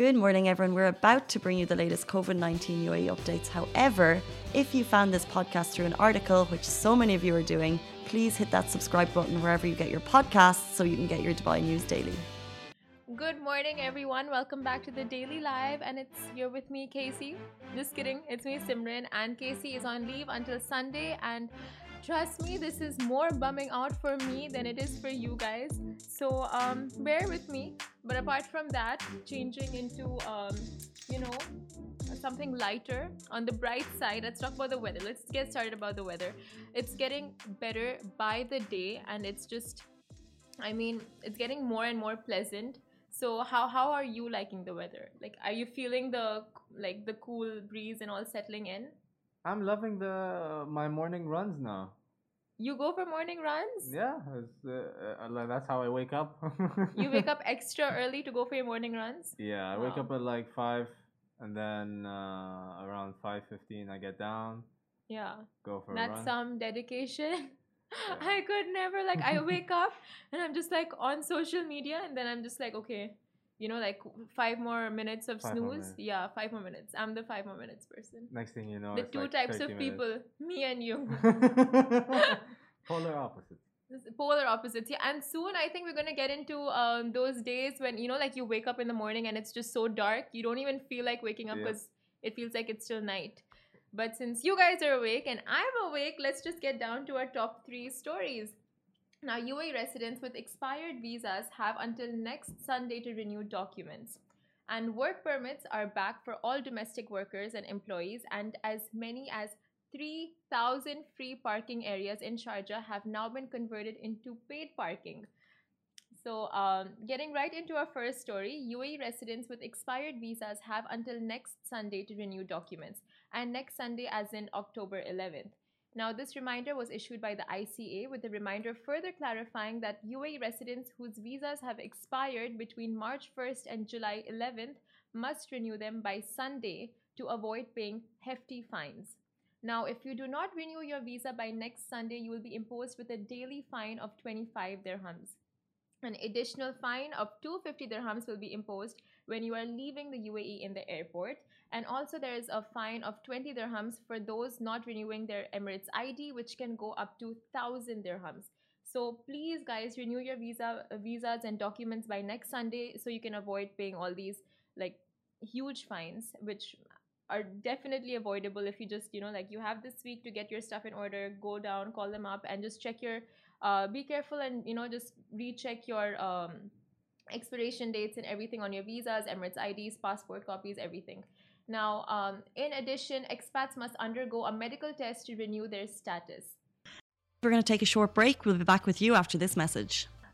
Good morning, everyone. We're about to bring you the latest COVID 19 UAE updates. However, if you found this podcast through an article, which so many of you are doing, please hit that subscribe button wherever you get your podcasts so you can get your Dubai news daily. Good morning, everyone. Welcome back to the Daily Live, and it's you're with me, Casey. Just kidding, it's me, Simran, and Casey is on leave until Sunday. And trust me, this is more bumming out for me than it is for you guys. So um, bear with me. But apart from that, changing into um, you know something lighter on the bright side. Let's talk about the weather. Let's get started about the weather. It's getting better by the day, and it's just I mean, it's getting more and more pleasant so how how are you liking the weather? Like, are you feeling the like the cool breeze and all settling in? I'm loving the my morning runs now. You go for morning runs? Yeah, it's, uh, uh, that's how I wake up. you wake up extra early to go for your morning runs? Yeah, I wow. wake up at like five, and then uh, around five fifteen I get down. Yeah. Go for that's some dedication. I could never like I wake up and I'm just like on social media and then I'm just like okay you know like five more minutes of five snooze? yeah five more minutes. I'm the five more minutes person. Next thing you know the two like types of people me and you. Polar opposites. Polar opposites yeah and soon i think we're going to get into um, those days when you know like you wake up in the morning and it's just so dark you don't even feel like waking up because it feels like it's still night. But since you guys are awake and I'm awake, let's just get down to our top three stories. Now, UAE residents with expired visas have until next Sunday to renew documents. And work permits are back for all domestic workers and employees, and as many as 3,000 free parking areas in Sharjah have now been converted into paid parking. So, um, getting right into our first story, UAE residents with expired visas have until next Sunday to renew documents, and next Sunday, as in October 11th. Now, this reminder was issued by the ICA, with the reminder further clarifying that UAE residents whose visas have expired between March 1st and July 11th must renew them by Sunday to avoid paying hefty fines. Now, if you do not renew your visa by next Sunday, you will be imposed with a daily fine of 25 dirhams. An additional fine of 250 dirhams will be imposed when you are leaving the UAE in the airport. And also, there is a fine of 20 dirhams for those not renewing their Emirates ID, which can go up to 1000 dirhams. So please, guys, renew your visa, visas and documents by next Sunday so you can avoid paying all these like huge fines, which are definitely avoidable if you just you know like you have this week to get your stuff in order. Go down, call them up, and just check your uh, be careful and you know just recheck your um, expiration dates and everything on your visas, Emirates IDs, passport copies, everything. Now, um, in addition, expats must undergo a medical test to renew their status. We're going to take a short break. We'll be back with you after this message.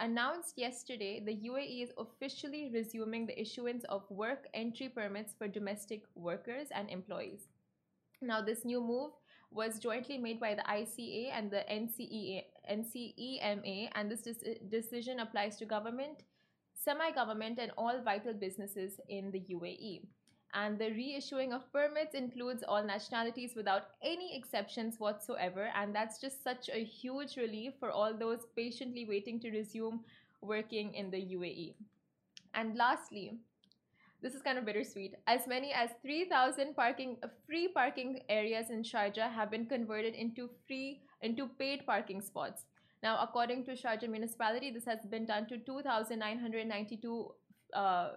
Announced yesterday, the UAE is officially resuming the issuance of work entry permits for domestic workers and employees. Now, this new move was jointly made by the ICA and the NCEA, NCEMA, and this decision applies to government, semi government, and all vital businesses in the UAE. And the reissuing of permits includes all nationalities without any exceptions whatsoever. And that's just such a huge relief for all those patiently waiting to resume working in the UAE. And lastly, this is kind of bittersweet. As many as 3,000 parking free parking areas in Sharjah have been converted into free into paid parking spots. Now, according to Sharjah municipality, this has been done to 2,992 uh,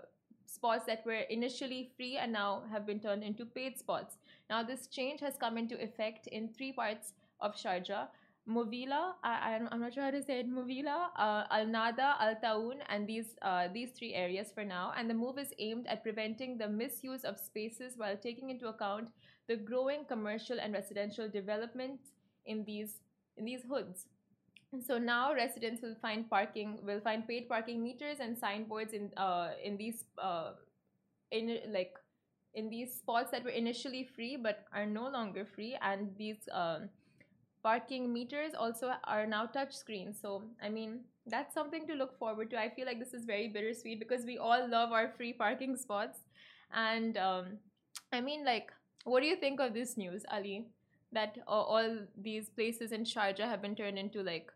spots that were initially free and now have been turned into paid spots. Now, this change has come into effect in three parts of Sharjah. Movila, I, am not sure how to say it, Movila, uh, Al Nada, Al Taun, and these, uh, these three areas for now. And the move is aimed at preventing the misuse of spaces while taking into account the growing commercial and residential development in these, in these hoods. So now residents will find parking will find paid parking meters and signboards in uh in these uh in like in these spots that were initially free but are no longer free, and these um, parking meters also are now touch screens. So I mean that's something to look forward to. I feel like this is very bittersweet because we all love our free parking spots, and um, I mean like, what do you think of this news, Ali? That uh, all these places in Sharjah have been turned into like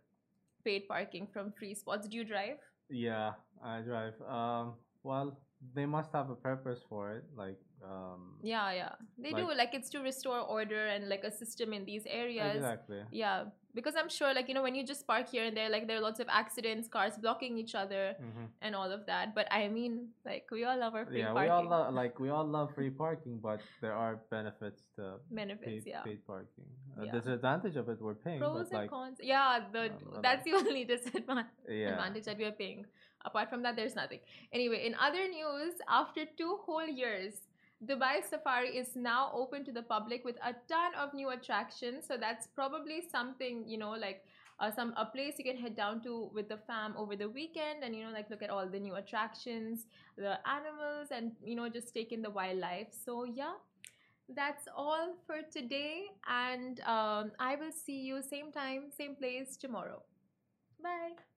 paid parking from free spots. Do you drive? Yeah, I drive. Um, well, they must have a purpose for it, like um, yeah yeah. They like, do like it's to restore order and like a system in these areas. Exactly. Yeah. Because i'm sure like you know when you just park here and there like there are lots of accidents cars blocking each other mm-hmm. and all of that. But i mean like we all love our free yeah parking. we all love like we all love free parking but there are benefits to benefits paid, yeah. paid parking. Uh, yeah. disadvantage of it we're paying pros but and like, cons. Yeah the uh, that's the only disadvantage yeah. advantage that we are paying. Apart from that there's nothing. Anyway in other news after two whole years Dubai Safari is now open to the public with a ton of new attractions. So that's probably something, you know, like uh, some a place you can head down to with the fam over the weekend and you know like look at all the new attractions, the animals and you know just take in the wildlife. So yeah, that's all for today and um, I will see you same time, same place tomorrow. Bye.